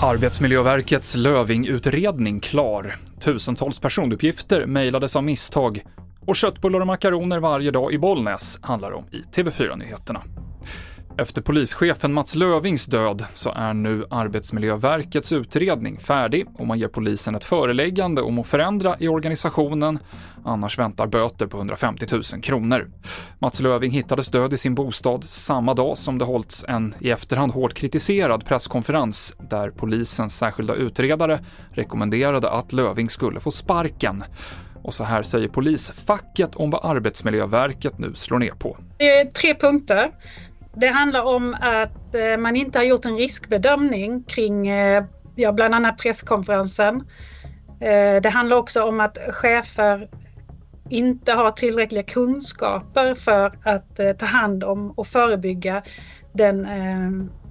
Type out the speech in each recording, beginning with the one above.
Arbetsmiljöverkets Lövingutredning klar. Tusentals personuppgifter mejlades av misstag och köttbullar och makaroner varje dag i Bollnäs handlar om i TV4-nyheterna. Efter polischefen Mats Lövings död så är nu Arbetsmiljöverkets utredning färdig och man ger polisen ett föreläggande om att förändra i organisationen, annars väntar böter på 150 000 kronor. Mats Löving hittades död i sin bostad samma dag som det hållits en i efterhand hårt kritiserad presskonferens där polisens särskilda utredare rekommenderade att Löving skulle få sparken. Och så här säger polisfacket om vad Arbetsmiljöverket nu slår ner på. Det är tre punkter. Det handlar om att eh, man inte har gjort en riskbedömning kring eh, ja, bland annat presskonferensen. Eh, det handlar också om att chefer inte har tillräckliga kunskaper för att ta hand om och förebygga den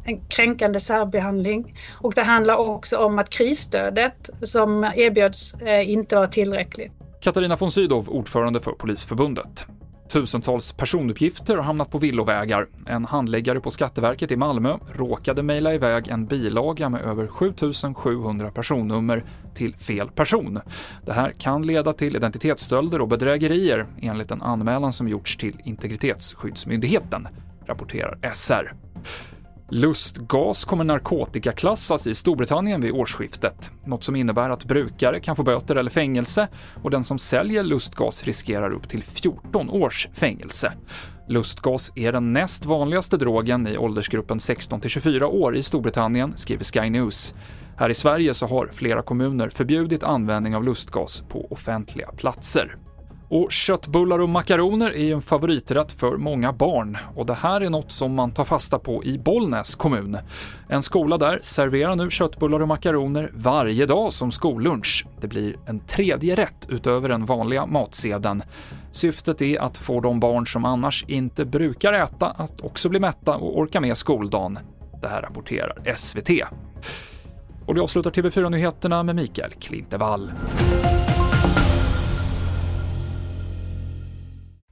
en kränkande särbehandling. Och det handlar också om att krisstödet som erbjöds inte var tillräckligt. Katarina von Sydow, ordförande för Polisförbundet. Tusentals personuppgifter har hamnat på villovägar. En handläggare på Skatteverket i Malmö råkade mejla iväg en bilaga med över 7700 personnummer till fel person. Det här kan leda till identitetsstölder och bedrägerier enligt en anmälan som gjorts till Integritetsskyddsmyndigheten, rapporterar SR. Lustgas kommer narkotikaklassas i Storbritannien vid årsskiftet, något som innebär att brukare kan få böter eller fängelse och den som säljer lustgas riskerar upp till 14 års fängelse. Lustgas är den näst vanligaste drogen i åldersgruppen 16 24 år i Storbritannien, skriver Sky News. Här i Sverige så har flera kommuner förbjudit användning av lustgas på offentliga platser. Och köttbullar och makaroner är ju en favoriträtt för många barn och det här är något som man tar fasta på i Bollnäs kommun. En skola där serverar nu köttbullar och makaroner varje dag som skollunch. Det blir en tredje rätt utöver den vanliga matsedeln. Syftet är att få de barn som annars inte brukar äta att också bli mätta och orka med skoldagen. Det här rapporterar SVT. Och det avslutar TV4-nyheterna med Mikael Klintevall.